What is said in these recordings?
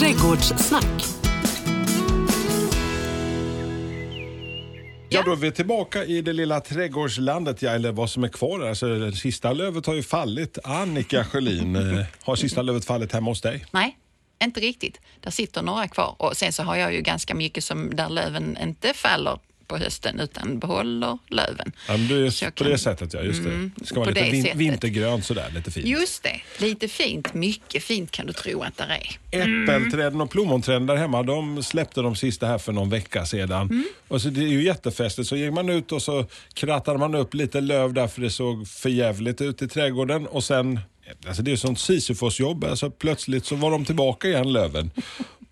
Trädgårdssnack. Ja, då är vi tillbaka i det lilla trädgårdslandet, ja, eller vad som är kvar. Alltså, det sista lövet har ju fallit. Annika Sjölin, eh, har sista lövet fallit hemma hos dig? Nej, inte riktigt. Där sitter några kvar. Och sen så har jag ju ganska mycket som där löven inte faller på hösten utan behåller löven. Ja, är Så på kan- det sättet, ja. Just det. Mm, det ska vara lite det vin- sättet. vintergrönt sådär, lite fint. Just det, lite fint. Mycket fint kan du tro att det är. Äppelträden och plommonträden där hemma, de släppte de sista här för någon vecka sedan. Mm. Och så det är ju jättefestligt. Så gick man ut och så krattade man upp lite löv där för det såg för jävligt ut i trädgården. Och sen, alltså det är sånt Sisyfos-jobb, alltså plötsligt så var de tillbaka igen löven.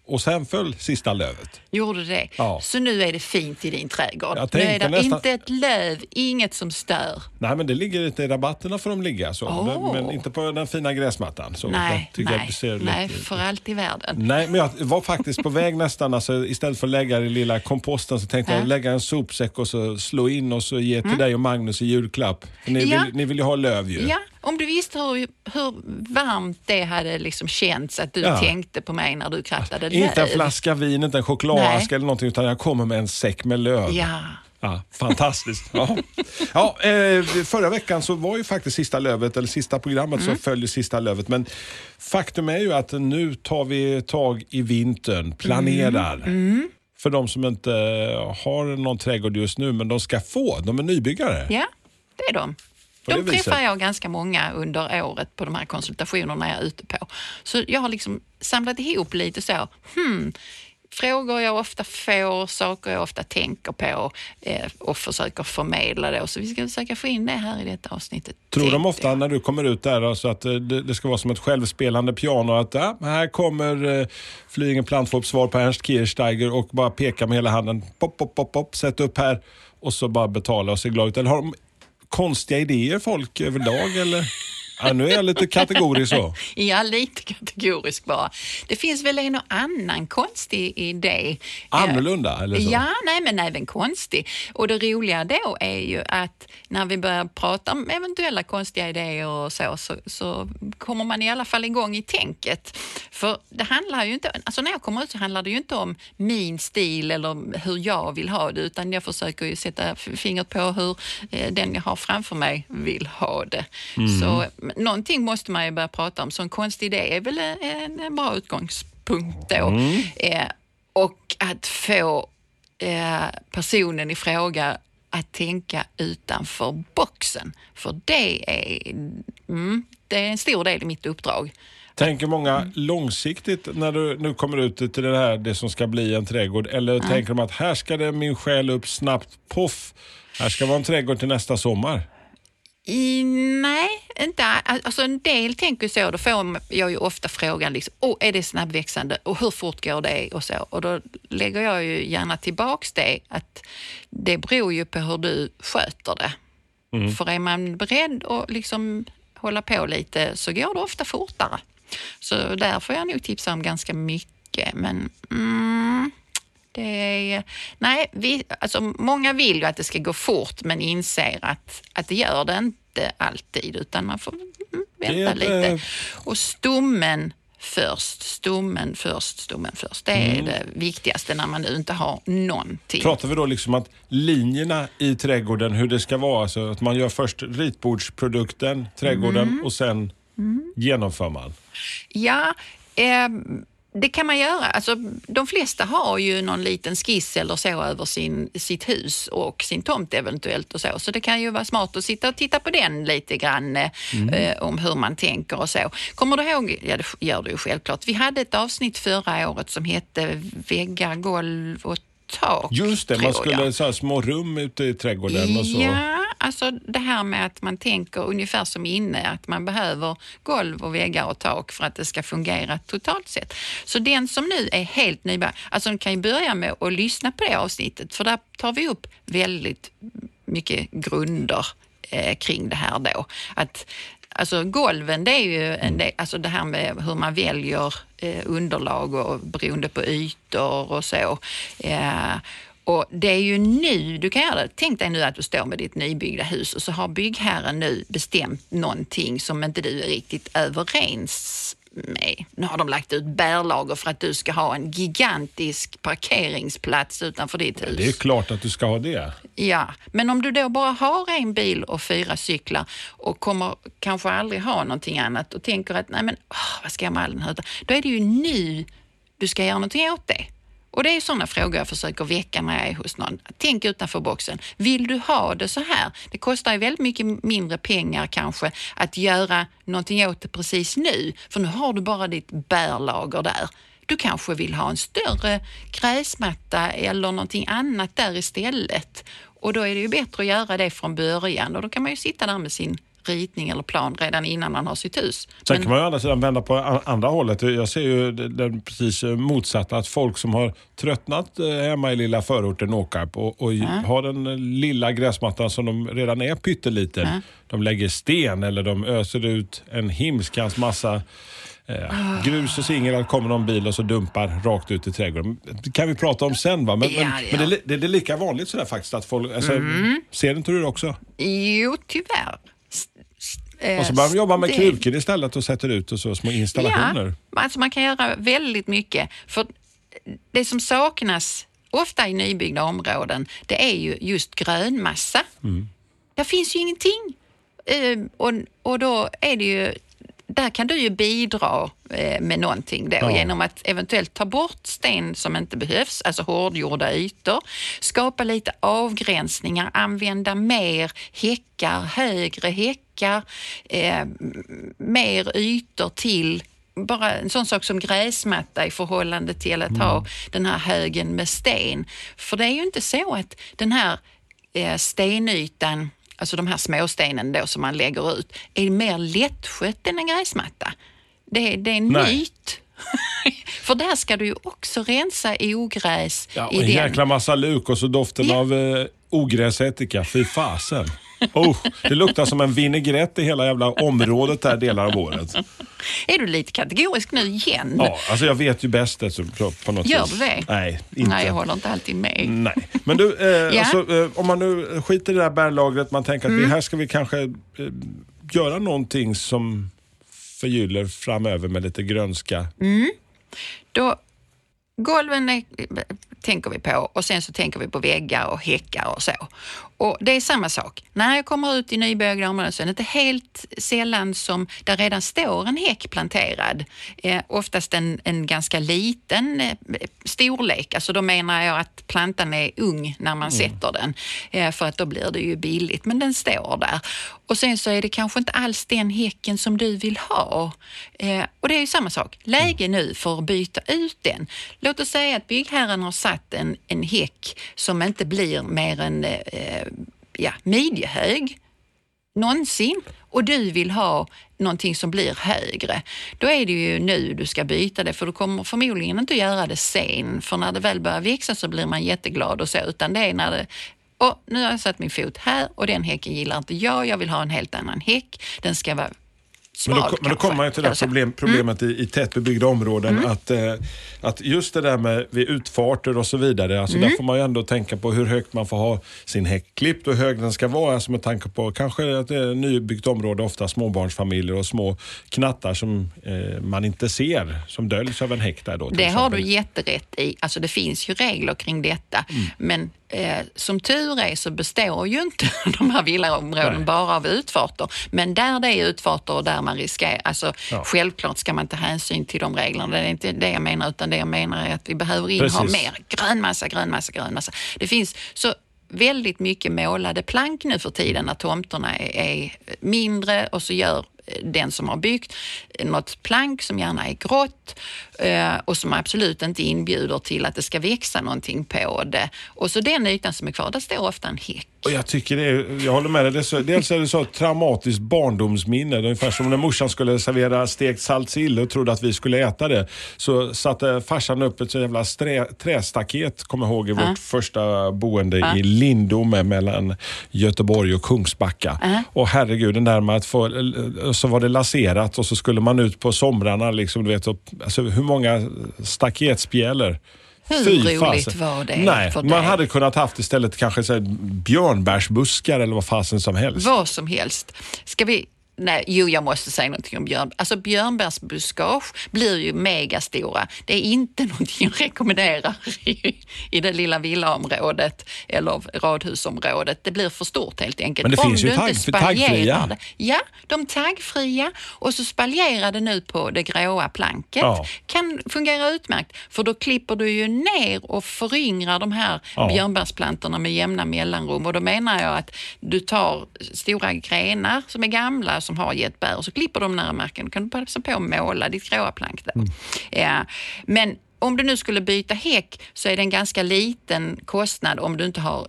Och sen föll sista lövet. Gjorde det? Ja. Så nu är det fint i din trädgård. Nu är det nästan- inte ett löv, inget som stör. Nej men det ligger lite i rabatterna får de ligga så. Åh. Men, men inte på den fina gräsmattan. Så nej, nej, nej, lite... för allt i världen. Nej, men jag var faktiskt på väg nästan. Alltså, istället för att lägga det i lilla komposten så tänkte Ja. Mm. jag lägga en sopsäck och så slå in och så ge till dig och Magnus i julklapp. Ni, Ja. vill, ni vill ju ha löv ju. Ja, om du visste hur, hur varmt det hade liksom känts att du Ja. tänkte på mig när du krattade löv. Inte en flaska vin, inte en chokladask eller någonting utan jag kommer med en säck med löv. Ja. Ja, fantastiskt. Ja. Ja, eh, förra veckan så var ju faktiskt sista lövet, eller sista programmet Mm. som följer sista lövet. Men faktum är ju att nu tar vi tag i vintern, planerar. Mm. För de som inte har någon trädgård just nu, men de ska få. De är nybyggare. Ja, det är de. På det De viset. träffar jag ganska många under året på de här konsultationerna jag är ute på. Så jag har liksom samlat ihop lite så, hmm, frågor jag ofta får, saker jag ofta tänker på eh, och försöker förmedla det. Så vi ska försöka få in det här i detta avsnittet. Tror de ofta jag. när du kommer ut där alltså att eh, det, det ska vara som ett självspelande piano att ja, här kommer eh, Flyinge Plantfop svar på Ernst Kirchsteiger och bara peka med hela handen. Pop, pop, pop, pop, sätt upp här och så bara betala och se glad ut. Eller har de konstiga idéer folk överlag eller? Ja, nu är jag lite kategorisk så. Ja, lite kategorisk bara. Det finns väl en och annan konstig idé. Annorlunda eller så? Ja, nej men även konstig. Och det roliga då är ju att när vi börjar prata om eventuella konstiga idéer och så, så, så kommer man i alla fall igång i tänket. För det handlar ju inte, alltså när jag kommer ut så handlar det ju inte om min stil eller hur jag vill ha det, utan jag försöker ju sätta fingret på hur eh, den jag har framför mig vill ha det. Så m- någonting måste man ju börja prata om, så en konstig idé är väl en, en bra utgångspunkt då. Eh, och att få eh, personen i fråga att tänka utanför boxen. För det är, mm, det är en stor del i mitt uppdrag. Tänker många långsiktigt när du nu kommer ut till det här, det som ska bli en trädgård? Eller tänker de att här ska det min själ upp snabbt, poff, här ska vara en trädgård till nästa sommar? I, nej, inte all- alltså en del tänker så. Då får jag ju ofta frågan, liksom, oh, är det snabbväxande och hur fort går det? Och, så. och då lägger jag ju gärna tillbaks det att det beror ju på hur du sköter det. För är man beredd att liksom hålla på lite så går det ofta fortare. Så där får jag nog tipsa om ganska mycket. Men mm, det är, nej, vi, alltså många vill ju att det ska gå fort men inser att, att det gör det inte alltid utan man får mm, vänta Det är, eh, lite. Och stommen först, stommen först, stommen först. Det är det viktigaste när man nu inte har någonting. Pratar vi då liksom att linjerna i trädgården, hur det ska vara, alltså att man gör först ritbordsprodukten, trädgården Mm. och sen genomför man? Ja, eh, det kan man göra. Alltså, de flesta har ju någon liten skiss eller så över sin, sitt hus och sin tomt eventuellt och så. Så det kan ju vara smart att sitta och titta på den lite grann eh, eh, om hur man tänker och så. Kommer du ihåg, ja det gör du ju självklart, vi hade ett avsnitt förra året som hette Väggar, golv och tak. Just det, man skulle jag. så här små rum ute i trädgården och så. Ja, alltså det här med att man tänker ungefär som inne, att man behöver golv och väggar och tak för att det ska fungera totalt sett. Så den som nu är helt nybörjare, alltså kan ju börja med att lyssna på det avsnittet, för där tar vi upp väldigt mycket grunder eh, kring det här då. Att Alltså golven, det är ju en del, alltså det här med hur man väljer eh, underlag och beroende på ytor och så. Eh, och det är ju nu du kan göra det. Tänk dig nu att du står med ditt nybyggda hus och så har byggherren nu bestämt någonting som inte du är riktigt överens nej, nu har de lagt ut bärlager för att du ska ha en gigantisk parkeringsplats utanför ditt hus. Det är klart att du ska ha det. Ja, men om du då bara har en bil och fyra cyklar och kommer kanske aldrig ha någonting annat och tänker att nej men åh, vad ska jag med all den här? Då är det ju nu du ska göra någonting åt det. Och det är sådana frågor jag försöker väcka när jag är hos någon. Tänk utanför boxen. Vill du ha det så här? Det kostar ju väldigt mycket mindre pengar kanske att göra någonting åt det precis nu, för nu har du bara ditt bärlager där. Du kanske vill ha en större gräsmatta eller någonting annat där istället. Och då är det ju bättre att göra det från början och då kan man ju sitta där med sin ritning eller plan redan innan man har sitt hus. Sen Men- kan man ju andra sidan vända på andra hållet. Jag ser ju den precis motsatta. Att folk som har tröttnat eh, hemma i lilla förorten Åkarp och, och har den eh, lilla gräsmattan som de redan är pytteliten. De lägger sten eller de öser ut en himskans massa eh, grus och singel. Kommer någon bil och så dumpar rakt ut i trädgården. Det kan vi prata om sen va? Men, Ja, men, ja. men det, det, det är lika vanligt sådär faktiskt att folk... Alltså, Ser inte du det också? Jo, tyvärr. Eh, Och så börjar de jobba med det- krukor istället och sätter ut och så små installationer. Ja, alltså man kan göra väldigt mycket. För det som saknas ofta i nybyggda områden, det är ju just grönmassa. Mm. Där finns ju ingenting. Eh, och, och då är det ju där kan du ju bidra eh, med någonting då Ja. genom att eventuellt ta bort sten som inte behövs, alltså hårdgjorda ytor, skapa lite avgränsningar, använda mer häckar, högre häckar, eh, m- mer ytor till bara en sån sak som gräsmatta i förhållande till att ha den här högen med sten. För det är ju inte så att den här eh, stenytan, alltså de här småstenen då som man lägger ut, är mer lättskött än en gräsmatta. Det, är- det är en Nej. myt. För där ska du ju också rensa ogräs Ja, och i en den. jäkla massa luk och så doften Ja. av eh, ogräsättika. Fy fasen. Oh, det luktar som en vinägrett i hela jävla området där delar av året. Är du lite kategorisk nu igen? Ja, alltså jag vet ju bäst det, så på, något Gör du det? Nej, inte. Nej, jag håller inte alltid med. Nej. Men du, eh, Ja. alltså, eh, om man nu skiter i det här bärlagret, man tänker att Mm. vi, här ska vi kanske eh, göra någonting som förgyller framöver med lite grönska. Mm. Då, golven är, tänker vi på och sen så tänker vi på väggar och häckar och så. Och det är samma sak. När jag kommer ut i nybyggda områden så är det inte helt sällan som där redan står en häck planterad. Eh, oftast en, en ganska liten eh, storlek. Alltså då menar jag att plantan är ung när man sätter den. Eh, för att då blir det ju billigt. Men den står där. Och sen så är det kanske inte alls den häcken som du vill ha. Eh, och det är ju samma sak. Läge nu för att byta ut den. Låt oss säga att byggherren har satt en, en häck som inte blir mer än eh, ja, midjehög någonsin och du vill ha någonting som blir högre, då är det ju nu du ska byta det för du kommer förmodligen inte göra det sen för när det väl börjar växa så blir man jätteglad och så utan det är när det och nu har jag satt min fot här och den häcken gillar inte jag. Jag vill ha en helt annan häck. Den ska vara men smal då, men då kommer man ju till det problem, problemet i, i tätbebyggda områden. Att, eh, att just det där med vid utfarter och så vidare, alltså där får man ju ändå tänka på hur högt man får ha sin häck klippt och hur hög den ska vara. Alltså med tanke på kanske att det är nybyggt område, ofta småbarnsfamiljer och små knattar som eh, man inte ser, som döljs av en häck där då. Det har du exempel. jätterätt i. Alltså det finns ju regler kring detta. Mm. Men eh, som tur är så består ju inte de här villaområdena Nej. bara av utfarter. Men där det är utfarter och där man riskerar, alltså Ja. självklart ska man ta hänsyn till de reglerna. Det är inte det jag menar, utan det jag menar är att vi behöver in ha mer grönmassa, grönmassa, grönmassa. Det finns så väldigt mycket målade plank nu för tiden när tomterna är, är mindre och så gör den som har byggt något plank som gärna är grått eh, och som absolut inte inbjuder till att det ska växa någonting på det. Och så den ytan som är kvar, där står ofta en häck. Och jag tycker det är, jag håller med dig. Det är så, dels är det så ett traumatiskt barndomsminne. Det är ungefär som när morsan skulle servera stekt saltsill och trodde att vi skulle äta det. Så satte farsan upp ett så jävla strä, trästaket, kommer jag ihåg, i vårt första boende i Lindome mellan Göteborg och Kungsbacka. Och herregud, den där med att få, så var det laserat och så skulle man ut på somrarna. Liksom, du vet, och, alltså, hur många staketspjälor? Hur Fy roligt fasen. var det Nej, för man hade kunnat haft istället kanske så björnbärsbuskar eller vad fasen som helst. Vad som helst. Ska vi Nej, jo, jag måste säga någonting om björn. Alltså björnbärsbuskage blir ju megastora. Det är inte någonting jag rekommenderar i, i det lilla villaområdet eller radhusområdet. Det blir för stort helt enkelt. Men det Om finns ju tagg- taggfria. det. Ja, de taggfria och så spaljerar det nu på det gråa planket. Ja. Kan fungera utmärkt för då klipper du ju ner och föryngrar de här Ja. björnbärsplantorna med jämna mellanrum och då menar jag att du tar stora grenar som är gamla som har gett bär och så klipper de nära marken. Då kan du passa på att måla ditt gråa plank där. Mm. Ja. Men om du nu skulle byta häck så är det en ganska liten kostnad om du inte har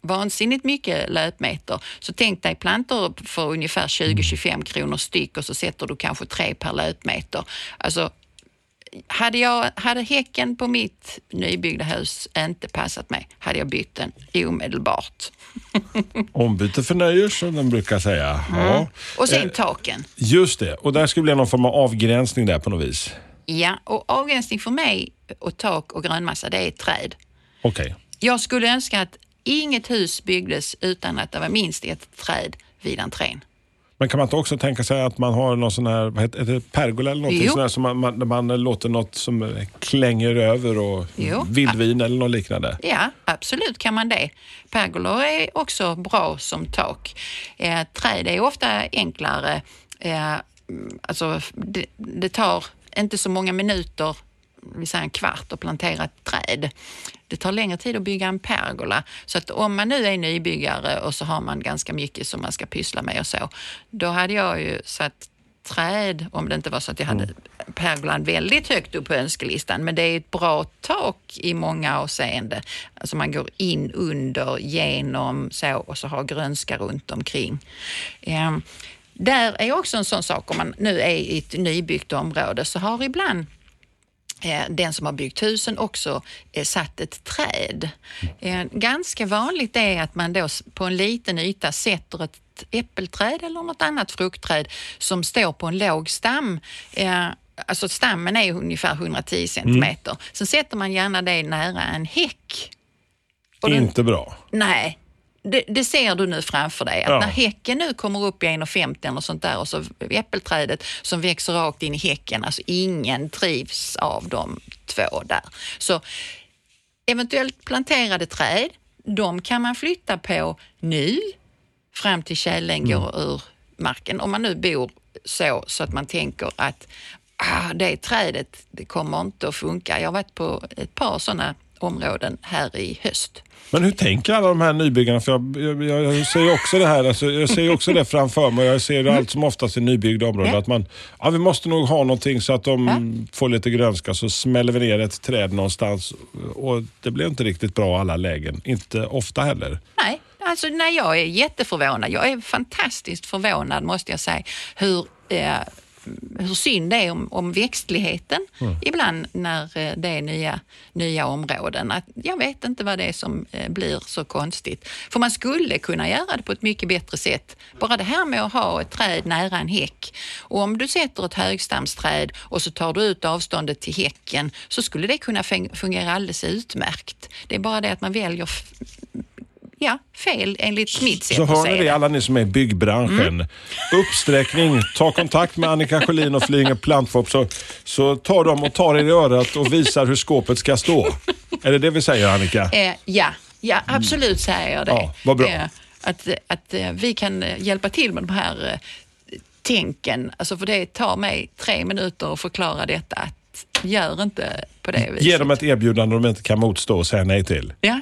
vansinnigt mycket löpmeter. Så tänk dig plantor för ungefär 20-25 kronor styck och så sätter du kanske tre per löpmeter. Alltså, hade, jag, hade häcken på mitt nybyggda hus inte passat mig hade jag bytt den omedelbart. Ombyte förnöjer som de brukar säga. Ja. Och sen Eh, taken. Just det, och där skulle bli någon form av avgränsning där på något vis. Ja, och avgränsning för mig och tak och grönmassa, det är träd. Okej. Jag skulle önska att inget hus byggdes utan att det var minst ett träd vid entrén. Men kan man inte också tänka sig att man har någon sån här, vad heter det, pergola eller någonting sån här, som man, man, där man låter något som klänger över och Jo. vildvin eller något liknande? Ja, absolut kan man det. Pergolor är också bra som tak. Eh, träd är ofta enklare. Eh, alltså, det, det tar inte så många minuter, vi säger en kvart, att plantera ett träd. Det tar längre tid att bygga en pergola. Så att om man nu är nybyggare och så har man ganska mycket som man ska pyssla med och så, då hade jag ju satt träd, om det inte var så att jag hade pergolan väldigt högt upp på önskelistan. Men det är ett bra tak i många avseende. Alltså man går in under, genom så och så har grönska runt omkring. Ehm, där är också en sån sak, om man nu är i ett nybyggt område så har ibland den som har byggt husen också eh, satt ett träd. Eh, ganska vanligt är att man då på en liten yta sätter ett äppelträd eller något annat fruktträd som står på en låg stam. Eh, alltså stammen är ungefär 110 centimeter. Sen sätter man gärna det nära en häck. Den- Inte bra. Nej, det, det ser du nu framför dig. Att Ja. när häcken nu kommer upp i 1,50 eller sånt där och så äppelträdet som växer rakt in i häcken, alltså ingen trivs av de två där. Så eventuellt planterade träd, de kan man flytta på nu fram till tjälen går ur marken. Om man nu bor så, så att man tänker att ah, det trädet det kommer inte att funka. Jag har varit på ett par sådana områden här i höst. Men hur tänker alla de här nybyggarna? För jag, jag, jag, ser också det här, alltså, jag ser också det framför mig. Jag ser det allt som oftast i nybyggda områden. Att man, ja, vi måste nog ha någonting så att de Ja. får lite grönska. Så smäller vi ner ett träd någonstans. Och det blir inte riktigt bra alla lägen. Inte ofta heller. Nej, alltså nej, jag är jätteförvånad. Jag är fantastiskt förvånad måste jag säga hur, eh, hur synd det är om, om växtligheten ibland när eh, det är nya, nya områden. Att jag vet inte vad det är som eh, blir så konstigt. För man skulle kunna göra det på ett mycket bättre sätt. Bara det här med att ha ett träd nära en häck. Och om du sätter ett högstamsträd och så tar du ut avståndet till häcken så skulle det kunna fun- fungera alldeles utmärkt. Det är bara det att man väljer ja, fel enligt mitt sätt Så att hör ni det alla ni som är i byggbranschen. Mm. Uppsträckning, ta kontakt med Annika Sjölin och Flyinge Plantfop så, så tar de och tar er i örat och visar hur skåpet ska stå. Är det det vi säger Annika? Eh, ja, ja, absolut säger jag det. Ja, vad bra. Eh, att att eh, vi kan hjälpa till med de här eh, tänken. Alltså för det tar mig tre minuter att förklara detta. Att gör inte på det viset. Ge dem ett erbjudande de inte kan motstå och säga nej till. Ja,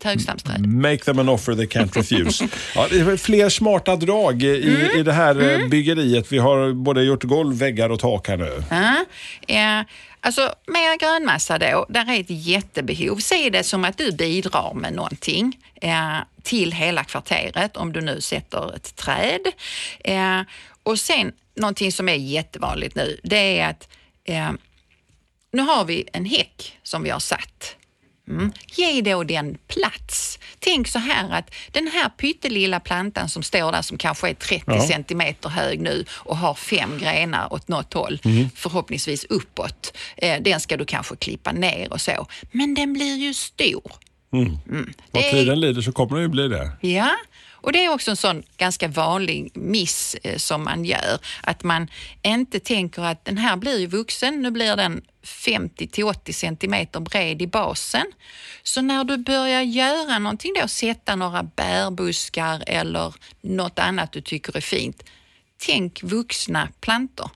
ett högstamsträd. Make them an offer they can't refuse. Ja, det är fler smarta drag i, Mm. i det här eh, byggeriet. Vi har både gjort golv, väggar och tak här nu. Ja, eh, alltså mer grönmassa då, där är ett jättebehov. Se det som att du bidrar med någonting eh, till hela kvarteret om du nu sätter ett träd. Eh, och sen någonting som är jättevanligt nu, det är att eh, nu har vi en häck som vi har satt. Mm. Ge då den plats. Tänk så här att den här pyttelilla plantan som står där som kanske är 30 Ja. centimeter hög nu och har fem grenar åt något håll, Mm. förhoppningsvis uppåt. Eh, den ska du kanske klippa ner och så. Men den blir ju stor. Mm. Vad Det är- tiden lider så kommer det ju bli det. Ja, Och Det är också en sån ganska vanlig miss eh, som man gör. Att man inte tänker att den här blir ju vuxen, nu blir den 50 till 80 centimeter bred i basen. Så när du börjar göra någonting då, sätta några bärbuskar eller något annat du tycker är fint, tänk vuxna plantor.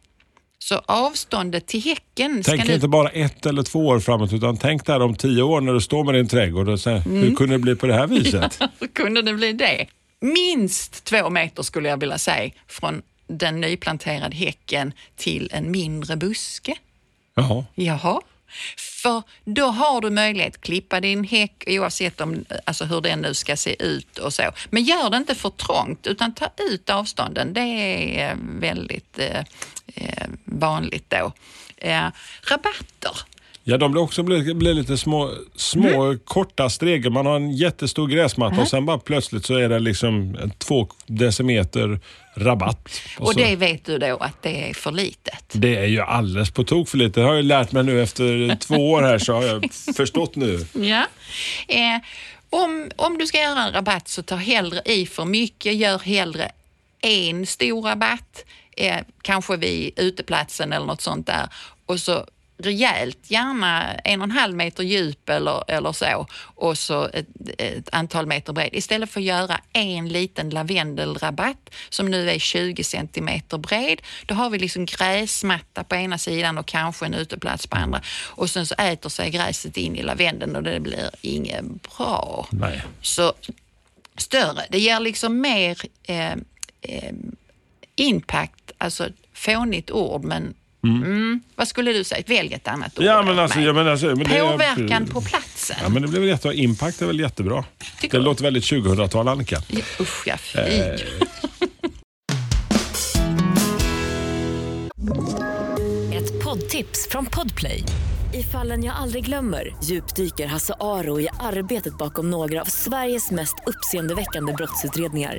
Så avståndet till häcken... Tänk nu... inte bara ett eller två år framåt utan tänk där om tio år när du står med din trädgård och säger, mm. hur kunde det bli på det här viset? Ja, hur kunde det bli det? Minst två meter skulle jag vilja säga från den nyplanterade häcken till en mindre buske. Jaha. Jaha. För då har du möjlighet att klippa din häck oavsett om, alltså hur den nu ska se ut och så. Men gör det inte för trångt utan ta ut avstånden. Det är eh, väldigt eh, eh, vanligt då. Eh, rabatter Ja, de blir också blir, blir lite små, små mm. korta stregor. Man har en jättestor gräsmatta mm. och sen bara plötsligt så är det liksom två decimeter rabatt. Och, och det vet du då att det är för litet? Det är ju alldeles på tok för lite. Det har jag lärt mig nu efter två år här så har jag förstått nu. Ja. Eh, om, om du ska göra en rabatt så ta hellre i för mycket. Gör hellre en stor rabatt, eh, kanske vid uteplatsen eller något sånt där. Och så rejält, gärna en och en halv meter djup eller, eller så och så ett, ett, antal meter bred istället för att göra en liten lavendelrabatt som nu är 20 centimeter bred. Då har vi liksom gräsmatta på ena sidan och kanske en uteplats på andra och sen så äter sig gräset in i lavendeln och det blir inget bra. Nej. Så större, det ger liksom mer eh, eh, impact, alltså fånigt ord men Mm. Mm. Vad skulle du säga? Välj ett annat ord. Ja, men alltså, ja, men alltså, men Påverkan det, på platsen. Ja, men det blir väl jättebra. Impact är väl jättebra. Tycker det du? låter väldigt 2000-tal, Annika. Ja, usch, ja, fy. Eh. ett poddtips från Podplay. I fallen jag aldrig glömmer djupdyker Hasse Aro i arbetet bakom några av Sveriges mest uppseendeväckande brottsutredningar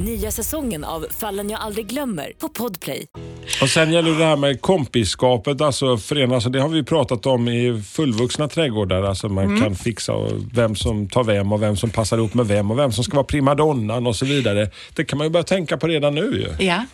Nya säsongen av Fallen jag aldrig glömmer på Podplay. Och Sen gäller det här med kompiskapet, alltså förenas. Alltså det har vi pratat om i fullvuxna trädgårdar. Alltså man mm. kan fixa vem som tar vem och vem som passar ihop med vem och vem som ska vara primadonnan och så vidare. Det kan man ju börja tänka på redan nu ju. Ja.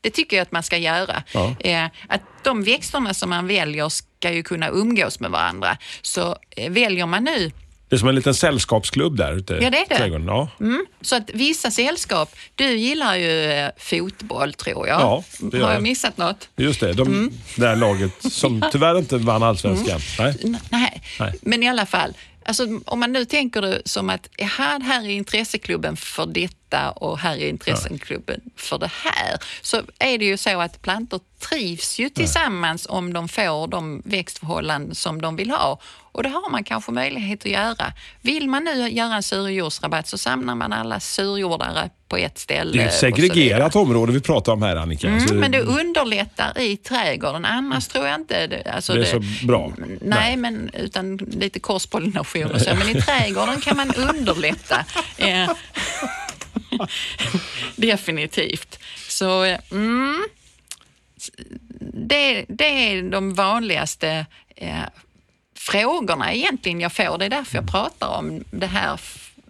Det tycker jag att man ska göra. Ja. Eh, att de växterna som man väljer ska ju kunna umgås med varandra. Så eh, väljer man nu det är som en liten sällskapsklubb där ute Ja, det är det. Trädgården. Ja. Mm. Så att vissa sällskap, du gillar ju eh, fotboll tror jag. Ja, det Har jag missat något? Just det, de, mm. det här laget som tyvärr inte vann allsvenskan. Mm. Nej. Nej. Nej, men i alla fall. Alltså, om man nu tänker det som att här, här är intresseklubben för detta och här är intresseklubben ja. för det här. Så är det ju så att plantor trivs ju tillsammans ja. om de får de växtförhållanden som de vill ha. Och det har man kanske möjlighet att göra. Vill man nu göra en surjordsrabatt så samlar man alla surjordare på ett ställe. Det är ett segregerat område vi pratar om här Annika. Mm, så... Men det underlättar i trädgården. Annars tror jag inte... Det, alltså det är så bra. Nej, nej, men utan lite korspollination och så. Men i trädgården kan man underlätta. Definitivt. Så mm, det, det är de vanligaste eh, frågorna egentligen jag får. Det är därför jag pratar om det här.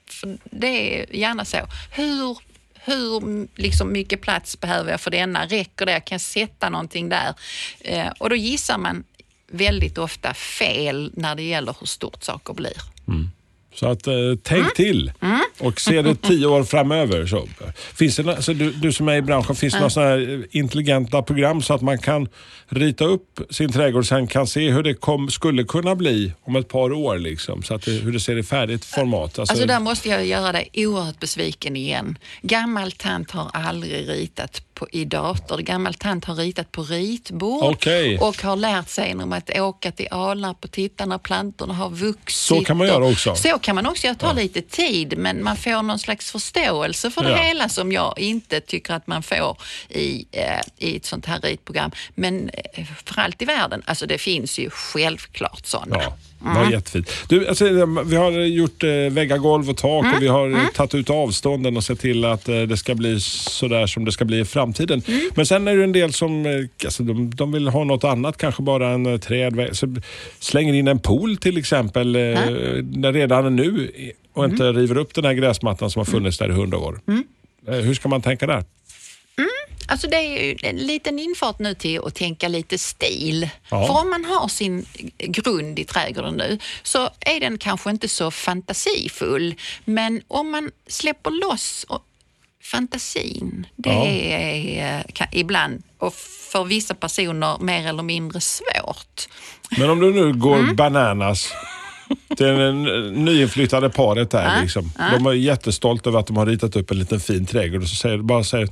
För det är gärna så. Hur, hur liksom mycket plats behöver jag för denna? Räcker det? Jag kan sätta någonting där. Eh, och då gissar man väldigt ofta fel när det gäller hur stort saker blir. Mm. Så att, eh, tänk mm. till mm. Och se det tio år framöver. Så, finns det, alltså, du, du som är i branschen, finns det några intelligenta program så att man kan rita upp sin trädgård och sen kan se hur det kom, skulle kunna bli om ett par år? Liksom, så att det, hur det ser i färdigt format. Alltså, alltså där måste jag göra dig oerhört besviken igen. Gammal tant har aldrig ritat på, i dator. Gammal tant har ritat på ritbord Okej. och har lärt sig genom att åka till Alnarp och titta när plantorna har vuxit. Så kan man göra också. Så kan man också göra. Det tar lite tid men man får någon slags förståelse för det Ja. hela som jag inte tycker att man får i, eh, i ett sånt här ritprogram. Men eh, för allt i världen, alltså det finns ju självklart sådana. Ja, det var jättefint. Du, alltså, vi har gjort eh, väggar, golv och tak och vi har eh, tagit ut avstånden och sett till att eh, det ska bli sådär som det ska bli i framtiden. Men sen är det en del som eh, alltså, de, de vill ha något annat, kanske bara en eh, träd. Så slänger in en pool till exempel, eh, där redan nu och inte river upp den här gräsmattan som har funnits där i hundra år. Eh, Hur ska man tänka där? Alltså det är ju en liten infart nu till att tänka lite stil. Ja. För om man har sin grund i trädgården nu så är den kanske inte så fantasifull. Men om man släpper loss fantasin, det Ja. är eh, kan, ibland och för vissa personer mer eller mindre svårt. Men om du nu går bananas till en nyinflyttade paret där. Liksom. De är jättestolta över att de har ritat upp en liten fin trädgård och så säger bara säger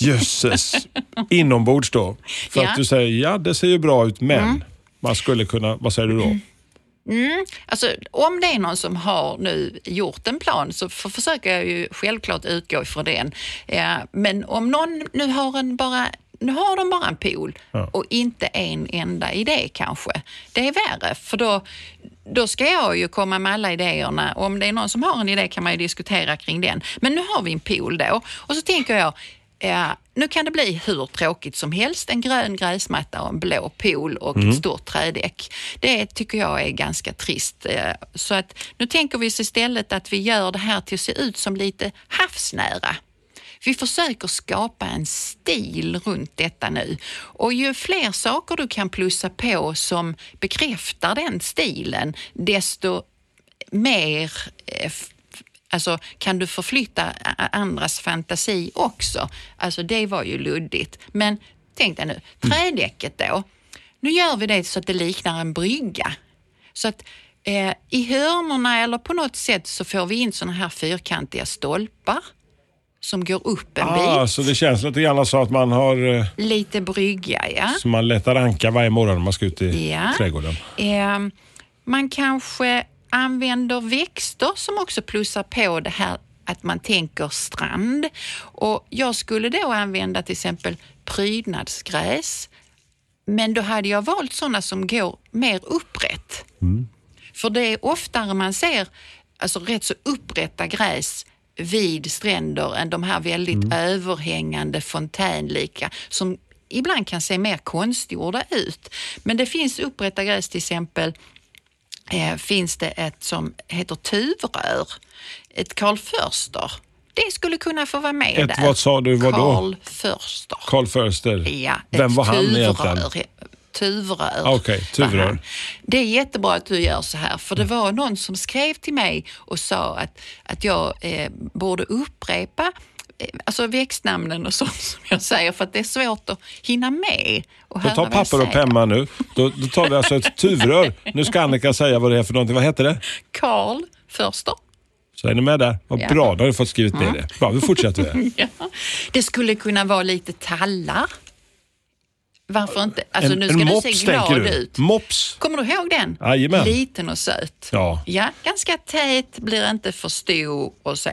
Jösses, inombords då. För Ja. att du säger, ja det ser ju bra ut men man skulle kunna, vad säger du då? Alltså, om det är någon som har nu gjort en plan så för, försöker jag ju självklart utgå ifrån den. Eh, men om någon nu har en bara nu har de bara en pool Ja. och inte en enda idé kanske. Det är värre för då, då ska jag ju komma med alla idéerna. Om det är någon som har en idé kan man ju diskutera kring den. Men nu har vi en pool då och så tänker jag Ja, nu kan det bli hur tråkigt som helst. En grön gräsmatta och en blå pool och ett stort trädäck. Det tycker jag är ganska trist. Eh, Så att nu tänker vi oss istället att vi gör det här till att se ut som lite havsnära. Vi försöker skapa en stil runt detta nu och ju fler saker du kan plussa på som bekräftar den stilen, desto mer eh, Alltså, kan du förflytta andras fantasi också? Alltså, det var ju luddigt. Men tänk dig nu, trädäcket då. Nu gör vi det så att det liknar en brygga. Så att eh, i hörnorna eller på något sätt så får vi in såna här fyrkantiga stolpar som går upp en Ah, bit. så det känns lite grann så att man har, eh, Lite brygga, ja. så man letar anka varje morgon när man ska ut i Ja. trädgården. Eh, man kanske använder växter som också plussar på det här att man tänker strand. Och jag skulle då använda till exempel prydnadsgräs. Men då hade jag valt sådana som går mer upprätt. För det är oftare man ser alltså rätt så upprätta gräs vid stränder än de här väldigt överhängande fontänlika som ibland kan se mer konstgjorda ut. Men det finns upprätta gräs till exempel eh, finns det ett som heter tuvrör, ett Karl Förster. Det skulle kunna få vara med Ett där. vad sa du, vad då? Karl Förster. Ja, Vem var han egentligen? tuvrör. Var tuvrör. Det är jättebra att du gör så här, för det var någon som skrev till mig och sa att, att jag eh, borde upprepa Alltså växtnamnen och sånt som jag säger för att det är svårt att hinna med. Och Då tar papper och penna nu. Då, då tar vi alltså ett tuvrör. Nu ska Annika säga vad det är för någonting. Vad heter det? Karl Förster. Så är ni med där? Vad Ja. bra, då har du fått skrivit ner det. Bra, vi fortsätter. Ja. Det skulle kunna vara lite tallar. Varför inte? Alltså en nu ska du se glad du? ut. Mops? Kommer du ihåg den? Jajamän. Liten och söt. Ja. Ja, ganska tät, blir inte för stor och så.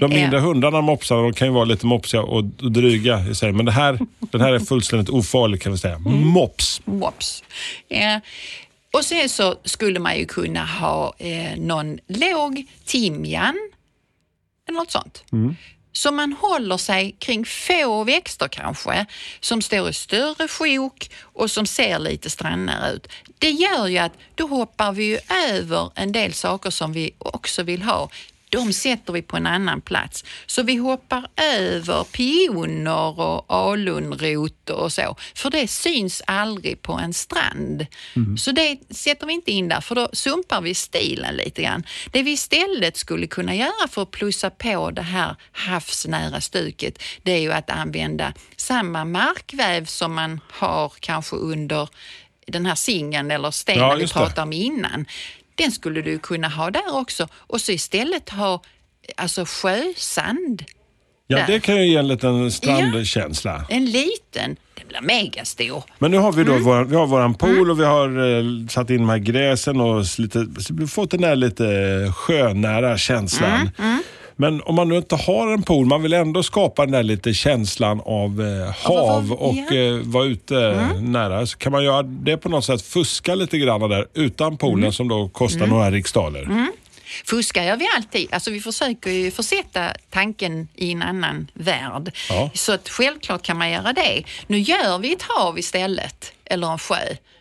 De mindre Eh, hundarna, mopsarna, de kan ju vara lite mopsiga och, dryga i sig. Men det här, den här är fullständigt ofarlig kan vi säga. Mm. Mops. Mops. Ja. Och sen så skulle man ju kunna ha eh, någon låg timjan eller något sånt. Så man håller sig kring få växter kanske, som står i större sjok och som ser lite strandnära ut. Det gör ju att då hoppar vi ju över en del saker som vi också vill ha. De sätter vi på en annan plats. Så vi hoppar över pioner och alunrot och så. För det syns aldrig på en strand. Så det sätter vi inte in där för då sumpar vi stilen lite grann. Det vi istället skulle kunna göra för att plussa på det här havsnära stuket det är ju att använda samma markväv som man har kanske under den här singeln eller stenen Ja, vi det. pratade om innan. Den skulle du kunna ha där också och så istället ha alltså sjösand Ja, Där. det kan ju ge en liten strandkänsla. En liten, den blir megastor. Men nu har vi då Mm. våran, vi har våran pool och vi har eh, satt in de här gräsen och lite, fått den där lite sjönära känslan. Mm, Men om man nu inte har en pool, man vill ändå skapa den där lite känslan av eh, hav och. Mm. eh, vara ute nära. Så kan man göra det på något sätt, fuska lite grann där utan poolen Mm. som då kostar några riksdaler. Fuskar gör vi alltid. Alltså vi försöker ju försätta tanken i en annan värld. Ja. Så att självklart kan man göra det. Nu gör vi ett hav istället, eller en sjö.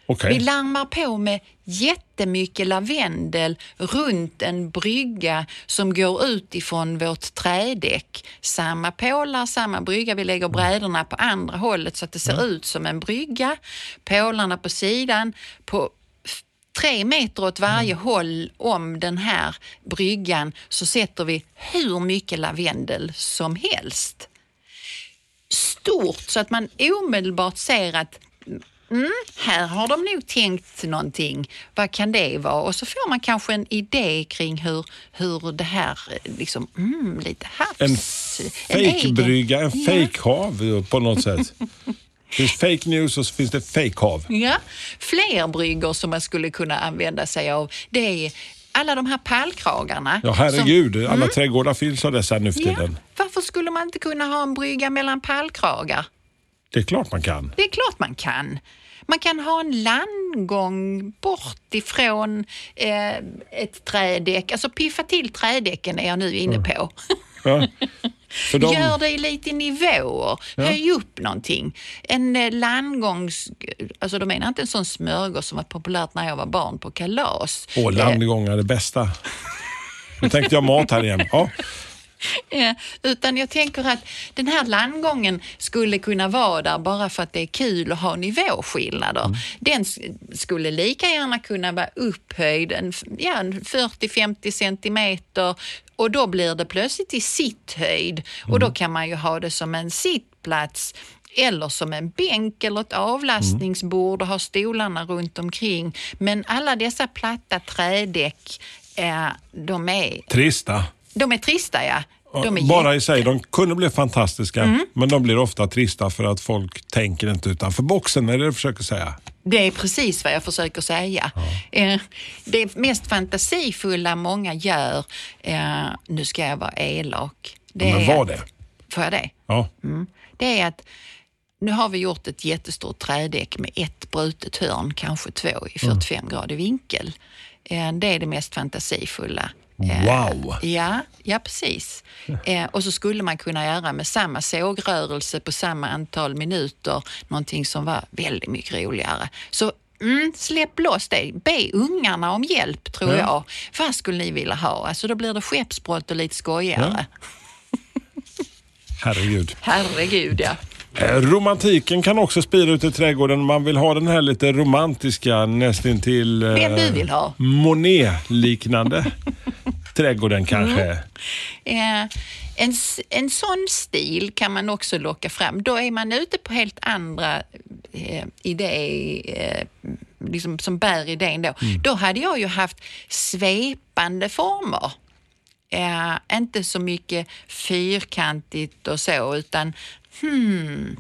Okej. Vi larmar på med jättemycket lavendel runt en brygga som går ut ifrån vårt trädäck. Samma pålar, samma brygga. Vi lägger brädorna på andra hållet så att det ser ut som en brygga. Pålarna på sidan. På tre meter åt varje håll om den här bryggan så sätter vi hur mycket lavendel som helst stort så att man omedelbart ser att mm, här har de nog tänkt någonting. Vad kan det vara? Och så får man kanske en idé kring hur, hur det här, liksom, mm, lite havs... En fejkbrygga, en Ja. fejkhav på något sätt. Det finns fake news och så finns det fejkhav. Ja, fler bryggor som man skulle kunna använda sig av. Det är alla de här pallkragarna. Ja, herregud. Som, Alla trädgårdar fylls av dessa nu för ja, tiden. varför skulle man inte kunna ha en brygga mellan pallkragar? Det är klart man kan. Det är klart man kan. Man kan ha en landgång bort ifrån eh, ett trädäck. Alltså piffa till trädäcken är jag nu inne på. Ja. De, Gör det i lite nivåer. Höj upp någonting. En eh, landgångs... Alltså då menar inte en sån smörgås som var populärt när jag var barn på kalas. Åh, landgångar är det bästa. Nu tänkte jag mat här igen. Ja. Eh, utan jag tänker att den här landgången skulle kunna vara där bara för att det är kul att ha nivåskillnader. Mm. Den skulle lika gärna kunna vara upphöjd en, ja, en 40-50 centimeter och då blir det plötsligt i sitthöjd och Mm. då kan man ju ha det som en sittplats eller som en bänk eller ett avlastningsbord och ha stolarna runt omkring. Men alla dessa platta trädäck, eh, de är Trista. De är trista ja. Bara i sig. De kunde bli fantastiska, Mm. men de blir ofta trista för att folk tänker inte utanför boxen. Är det du försöker säga? Det är precis vad jag försöker säga. Eh, det mest fantasifulla många gör, eh, nu ska jag vara elak. Det Men var att- det? Får jag det? Ja. Mm. Det är att nu har vi gjort ett jättestort trädäck med ett brutet hörn, kanske två i 45 grader vinkel. Eh, Det är det mest fantasifulla. Eh, Wow. Ja, ja precis. Eh, och så skulle man kunna göra med samma sågrörelse på samma antal minuter någonting som var väldigt mycket roligare. Så mm, släpp loss det. Be ungarna om hjälp tror Ja. jag. Vad skulle ni vilja ha? Alltså då blir det skeppsbrott och lite skojigare. Herregud. Herregud ja. Eh, Romantiken kan också spira ut i trädgården. Man vill ha den här lite romantiska, nästintill eh, vill ha. Monet-liknande trädgården kanske. Mm. Eh, en, en sån stil kan man också locka fram. Då är man ute på helt andra eh, idéer eh, liksom som bär idén då. Då hade jag ju haft svepande former. Eh, inte så mycket fyrkantigt och så, utan hmm,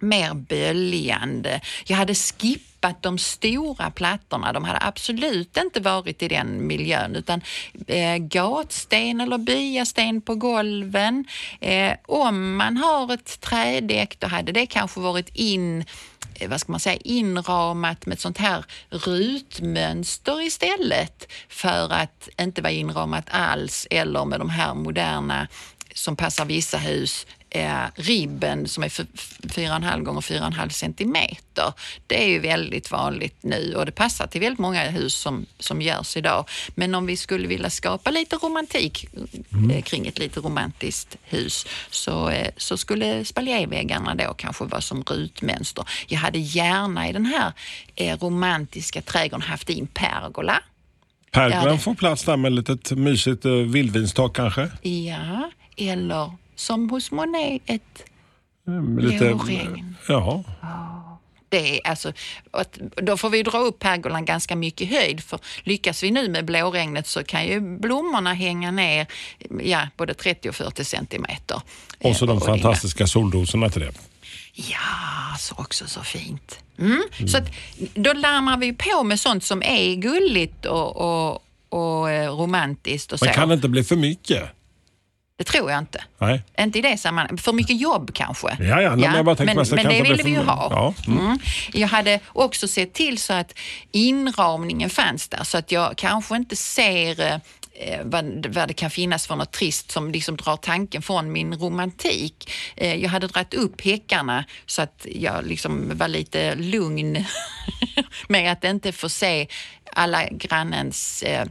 mer böljande. Jag hade skippat de stora plattorna. De hade absolut inte varit i den miljön utan eh, gatsten eller byasten på golven. Eh, om man har ett trädäck då hade det kanske varit in eh, vad ska man säga, inramat med ett sånt här rutmönster istället för att inte vara inramat alls eller med de här moderna som passar vissa hus, eh, ribben som är f- f- 4,5 gånger 4,5 centimeter. Det är ju väldigt vanligt nu och det passar till väldigt många hus som, som görs idag. Men om vi skulle vilja skapa lite romantik eh, kring ett lite romantiskt hus så, eh, så skulle spaljéväggarna då kanske vara som rutmönster. Jag hade gärna i den här eh, romantiska trädgården haft in pergola. Pergolan Ja, det- får plats där med ett litet mysigt eh, vildvinstak kanske. Ja, eller som hos Monet, ett Mm, Lite, ja. Det är alltså, att, då får vi dra upp pergolan ganska mycket höjd för lyckas vi nu med blåregnet så kan ju blommorna hänga ner ja, både 30 och 40 centimeter. Och så Eh, de fantastiska solrosorna till det. Ja, så också så fint. Mm. Så att, då larmar vi på med sånt som är gulligt och, och, och eh, romantiskt och så. Men kan det inte bli för mycket? Det tror jag inte. Nej. Inte i det sammanhanget. För mycket jobb kanske. Ja, ja, men tänkte men, men kan det ville vi ju ha. Ja, mm. Mm. Jag hade också sett till så att inramningen fanns där så att jag kanske inte ser eh, vad, vad det kan finnas för något trist som liksom drar tanken från min romantik. Eh, jag hade dragit upp häckarna så att jag liksom var lite lugn med att inte få se alla grannens eh,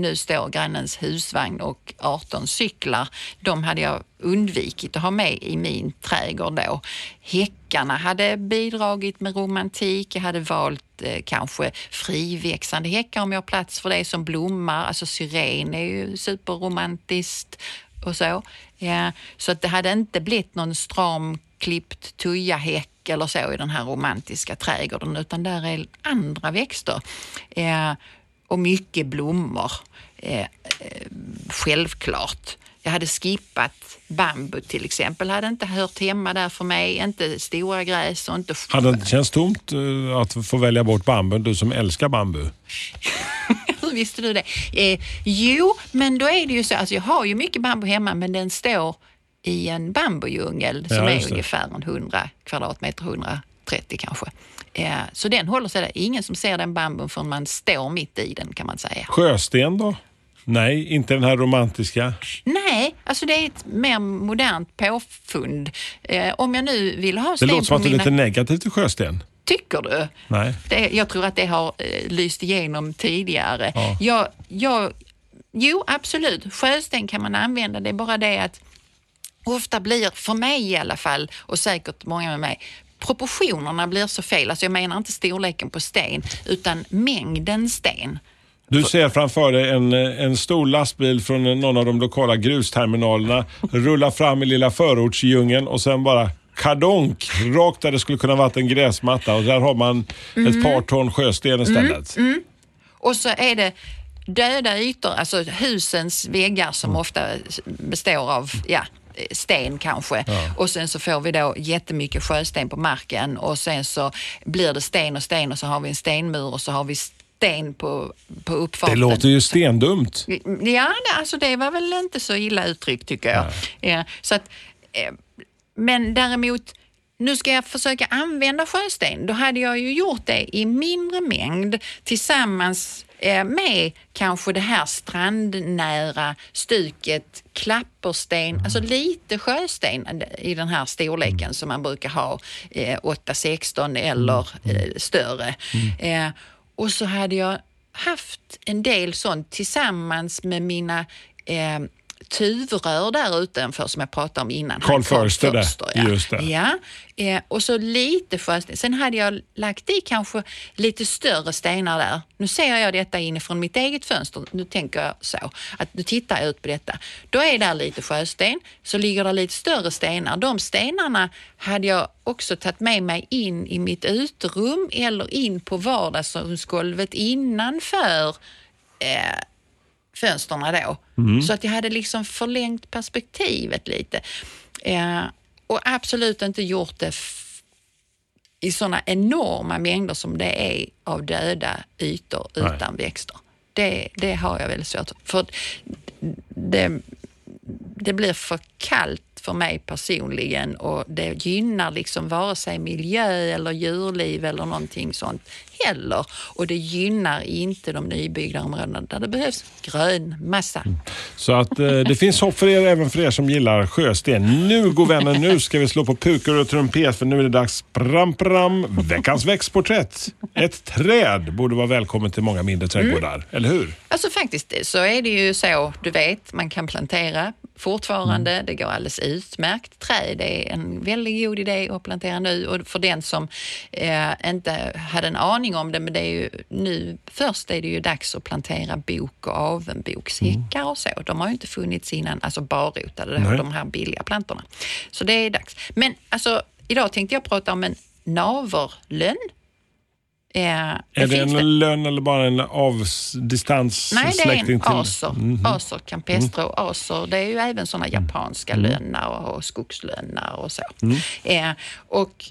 nu står grannens husvagn och 18 cyklar. De hade jag undvikit att ha med i min trädgård då. Häckarna hade bidragit med romantik. Jag hade valt eh, kanske friväxande häckar om jag har plats för det som blommar. Alltså syren är ju superromantiskt och så. Ja, så att det hade inte blivit någon stram klippt tujahäck eller så i den här romantiska trädgården utan där är andra växter. Eh, och mycket blommor. Eh, eh, självklart. Jag hade skippat bambu till exempel, hade inte hört hemma där för mig. Inte stora gräs och inte... Hade det inte känts tomt eh, att få välja bort bambun, du som älskar bambu? Hur visste du det? Eh, jo, men då är det ju så, alltså jag har ju mycket bambu hemma men den står i en bambudjungel som Ja, är just det. ungefär en 100 kvadratmeter, 130 kanske. Eh, så den håller sig där. Ingen som ser den bambun förrän man står mitt i den kan man säga. Sjösten då? Nej, inte den här romantiska. Nej, alltså det är ett mer modernt påfund. Eh, om jag nu vill ha Det sten låter som att det är mina... lite negativt till sjösten. Tycker du? Nej. Det, jag tror att det har eh, lyst igenom tidigare. Ja. Jag, jag, jo, absolut. Sjösten kan man använda. Det är bara det att ofta blir, för mig i alla fall, och säkert många med mig, proportionerna blir så fel. Alltså jag menar inte storleken på sten, utan mängden sten. Du ser framför dig en, en stor lastbil från någon av de lokala grusterminalerna rulla fram i lilla förortsdjungeln och sen bara kardonk rakt där det skulle kunna varit en gräsmatta och där har man ett par ton sjösten istället. Och så är det döda ytor, alltså husens väggar som ofta består av ja, sten kanske. Och sen så får vi då jättemycket sjösten på marken och sen så blir det sten och sten och så har vi en stenmur och så har vi sten på, på Det uppfarten. låter ju stendumt. Ja, det, alltså det var väl inte så illa uttryckt tycker jag. Ja, så att, eh, men däremot, nu ska jag försöka använda sjösten. Då hade jag ju gjort det i mindre mängd tillsammans eh, med kanske det här strandnära stuket, klappersten, alltså lite sjösten i den här storleken som man brukar ha, eh, 8-16 eller eh, större. Eh, och så hade jag haft en del sånt tillsammans med mina eh, tuvrör där utanför som jag pratade om innan. Han, Förster där, ja. just det. Ja, eh, och så lite sjösten. Sen hade jag lagt i kanske lite större stenar där. Nu ser jag detta inifrån mitt eget fönster. Nu tänker jag så, att nu tittar jag ut på detta. Då är där lite sjösten, så ligger det lite större stenar. De stenarna hade jag också tagit med mig in i mitt uterum eller in på vardagsrumsgolvet innanför eh, fönstren då. Så att jag hade liksom förlängt perspektivet lite. Eh, och absolut inte gjort det i sådana enorma mängder som det är av döda ytor Nej. utan växter. Det, det har jag väldigt svårt för. Det, det blir för kallt för mig personligen och det gynnar liksom vare sig miljö eller djurliv eller någonting sånt heller. Och det gynnar inte de nybyggda områdena där det behövs grön massa. Så att eh, det finns hopp för er, även för er som gillar sjösten. Nu, god vänner, nu ska vi slå på pukor och trumpet för nu är det dags. Pram, pram, veckans växtporträtt. Ett träd borde vara välkommet till många mindre trädgårdar, eller hur? Alltså faktiskt så är det ju så, du vet, man kan plantera fortfarande. Det går alldeles utmärkt. Träd är en väldigt god idé att plantera nu och för den som eh, inte hade en aning om det, men det är ju nu först är det ju dags att plantera bok och avenbokshäckar och så. De har ju inte funnits innan, alltså barrotade, Nej. de här billiga plantorna. Så det är dags. Men alltså, idag tänkte jag prata om en naverlönn. Eh, Är det en lön eller bara en avdistanssläkting Nej, det är en till? Mhm. aser. Aser campestre och aser. Det är ju även sådana Mm. japanska lönnar och, och skogslönnar och så. Mm. Eh, och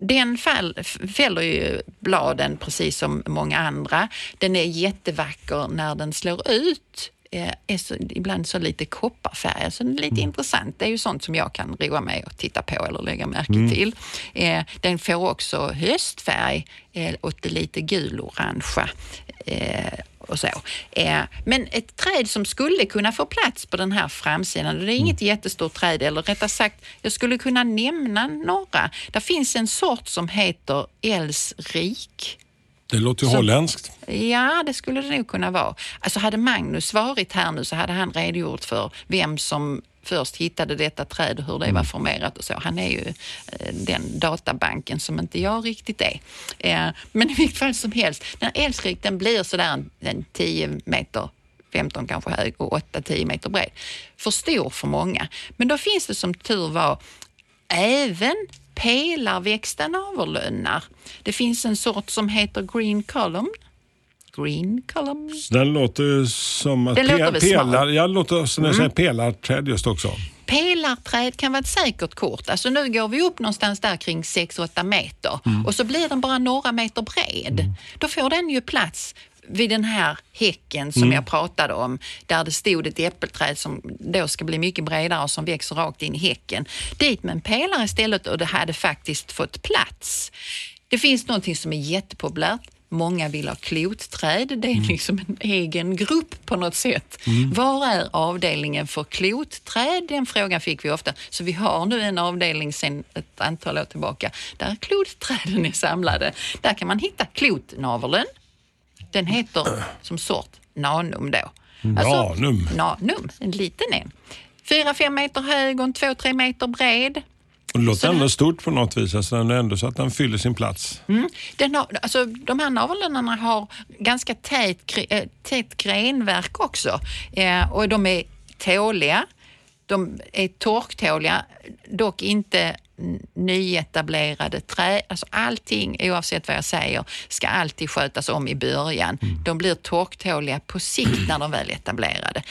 den fall, fäller ju bladen precis som många andra. Den är jättevacker när den slår ut. Eh, är så, ibland så lite kopparfärg, så den är lite Mm. intressant. Det är ju sånt som jag kan roa mig och titta på eller lägga märke Mm. till. Eh, den får också höstfärg eh, åt det lite gulorangea. Eh, och så. Eh, men ett träd som skulle kunna få plats på den här framsidan, och det är inget jättestort träd, eller rättare sagt, jag skulle kunna nämna några. Det finns en sort som heter Elsrik. Det låter ju holländskt. Ja, det skulle det nog kunna vara. Alltså hade Magnus varit här nu så hade han redogjort för vem som först hittade detta träd och hur det var formerat och så. Han är ju eh, den databanken som inte jag riktigt är. Eh, men i vilket fall som helst, den här älskrik den blir sådär en, en 10 meter 15 kanske hög och 8-10 meter bred. För stor för många. Men då finns det som tur var även pelarväxta naverlönnar. Det finns en sort som heter green column. Green column. Den låter som att Den låter pe- väl pelar. Mm. låter som jag säger pelarträd just också. Pelarträd kan vara ett säkert kort. Alltså nu går vi upp någonstans där kring 6-8 meter och så blir den bara några meter bred. Då får den ju plats vid den här häcken som jag pratade om, där det stod ett äppelträd som då ska bli mycket bredare och som växer rakt in i häcken. Dit med en pelare istället och det hade faktiskt fått plats. Det finns någonting som är jättepopulärt. Många vill ha klotträd. Det är liksom en egen grupp på något sätt. Var är avdelningen för klotträd? Den frågan fick vi ofta. Så vi har nu en avdelning sedan ett antal år tillbaka där klotträden är samlade. Där kan man hitta klotnaveln. Den heter som sort nanum då. Nanum? nanum, en liten en. Fyra, fem meter hög och en två, tre meter bred. Och det låter det- ändå stort på något vis. Alltså den är ändå så att den fyller sin plats. Mm. Den har, alltså, de här navellönnarna har ganska tät, gre- eh, tätt grenverk också eh, och de är tåliga. De är torktåliga, dock inte nyetablerade trä. Alltså allting, oavsett vad jag säger, ska alltid skötas om i början. De blir torktåliga på sikt när de väl är etablerade.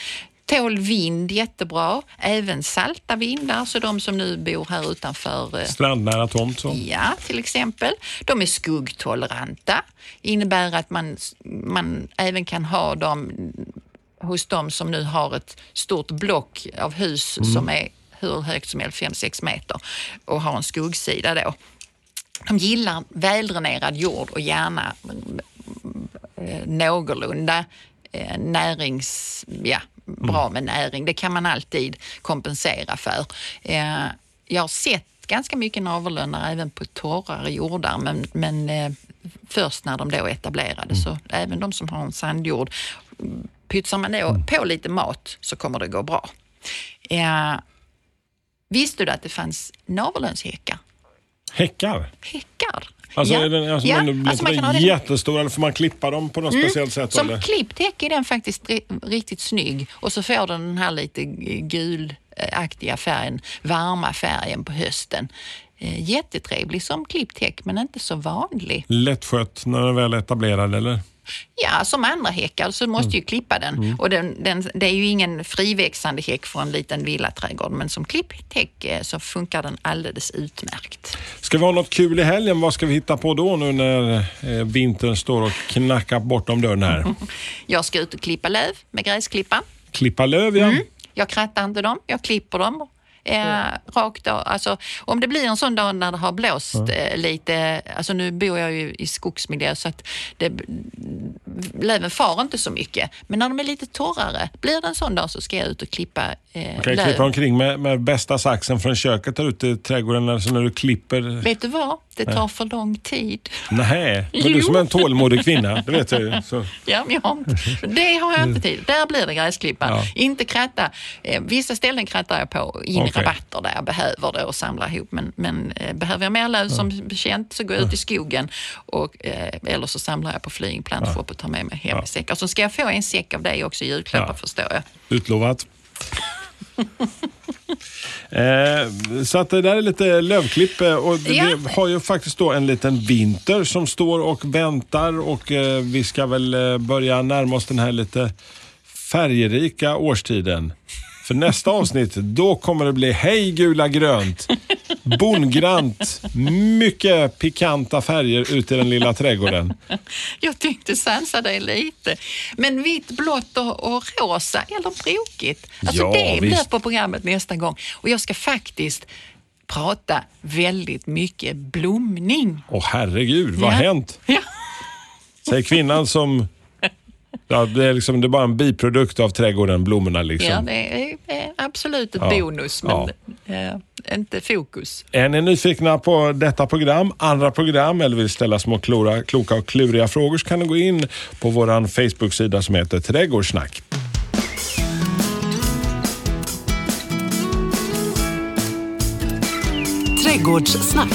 Tål vind jättebra, även salta vindar, så de som nu bor här utanför eh, Strandnära tomt så. Ja, till exempel. De är skuggtoleranta. innebär att man, man även kan ha dem hos de som nu har ett stort block av hus som är hur högt som helst, 5-6 meter och har en skuggsida då. De gillar väldränerad jord och gärna eh, någorlunda eh, närings... Ja, bra med näring. Det kan man alltid kompensera för. Eh, jag har sett ganska mycket navellönnar även på torrare jordar men, men eh, först när de då etablerade. Så även de som har en sandjord, pytsar man då på lite mat så kommer det gå bra. Eh, visste du att det fanns navelönshäckar? Häckar? Häckar? Alltså, Ja. den, alltså, Ja, men, blir alltså man kan ha den den- jättestor eller får man klippa dem på något speciellt sätt? Som eller? klippt häck är den faktiskt ri- riktigt snygg och så får den den här lite gulaktiga färgen, varma färgen på hösten. Eh, Jättetrevlig som klippt häck men inte så vanlig. Lättskött när den väl är etablerad eller? Ja, som andra häckar så måste ju klippa den. Och den, den, det är ju ingen friväxande häck för en liten villaträdgård men som klippt häck eh, så funkar den alldeles utmärkt. Ska vi ha något kul i helgen? Vad ska vi hitta på då nu när eh, vintern står och knackar bortom dörren här? Jag ska ut och klippa löv med gräsklippan. Klippa löv ja. Mm. Jag krattar inte dem, jag klipper dem. Eh, rakt av. Alltså, om det blir en sån dag när det har blåst eh, lite, alltså nu bor jag ju i skogsmiljö så att det, löven far inte så mycket. Men när de är lite torrare, blir det en sån dag så ska jag ut och klippa eh, Man kan löv. klippa omkring med, med bästa saxen från köket där ute i trädgården. Alltså när du klipper. Vet du vad? Det tar för lång tid. Nej, men du Jo. som är en tålmodig kvinna, det vet jag ju. Så. Ja, men jag det har jag inte tid. Där blir det gräsklippa. Ja. Inte kratta. Eh, vissa ställen krattar jag på in i Okej. rabatter där jag behöver det och samlar ihop. Men, men eh, behöver jag mer löv som känt så går jag ut i skogen och, eh, eller så samlar jag på flying plantshop och tar med mig hem i säckar. Så ska jag få en säck av dig också i julklappar Ja. förstår jag. Utlovat. Eh, så att det där är lite lövklipp eh, och Ja. vi har ju faktiskt då en liten vinter som står och väntar och eh, vi ska väl eh, börja närma oss den här lite färgerika årstiden. För nästa avsnitt, då kommer det bli hej gula grönt, bongrant, mycket pikanta färger ute i den lilla trädgården. Jag tänkte sansa dig lite. Men vitt, blått och, och rosa, eller brokigt. Alltså Ja, det blir på programmet nästa gång. Och jag ska faktiskt prata väldigt mycket blomning. Åh herregud, vad har Ja. hänt? Ja. Säger kvinnan som... Ja, det, är liksom, det är bara en biprodukt av trädgården, blommorna. Liksom. Ja, det är, är absolut ett Ja. bonus, men eh, inte fokus. Är ni nyfikna på detta program, andra program eller vill ställa små klora, kloka och kluriga frågor så kan ni gå in på vår Facebook-sida som heter Trädgårdssnack. Trädgårdssnack.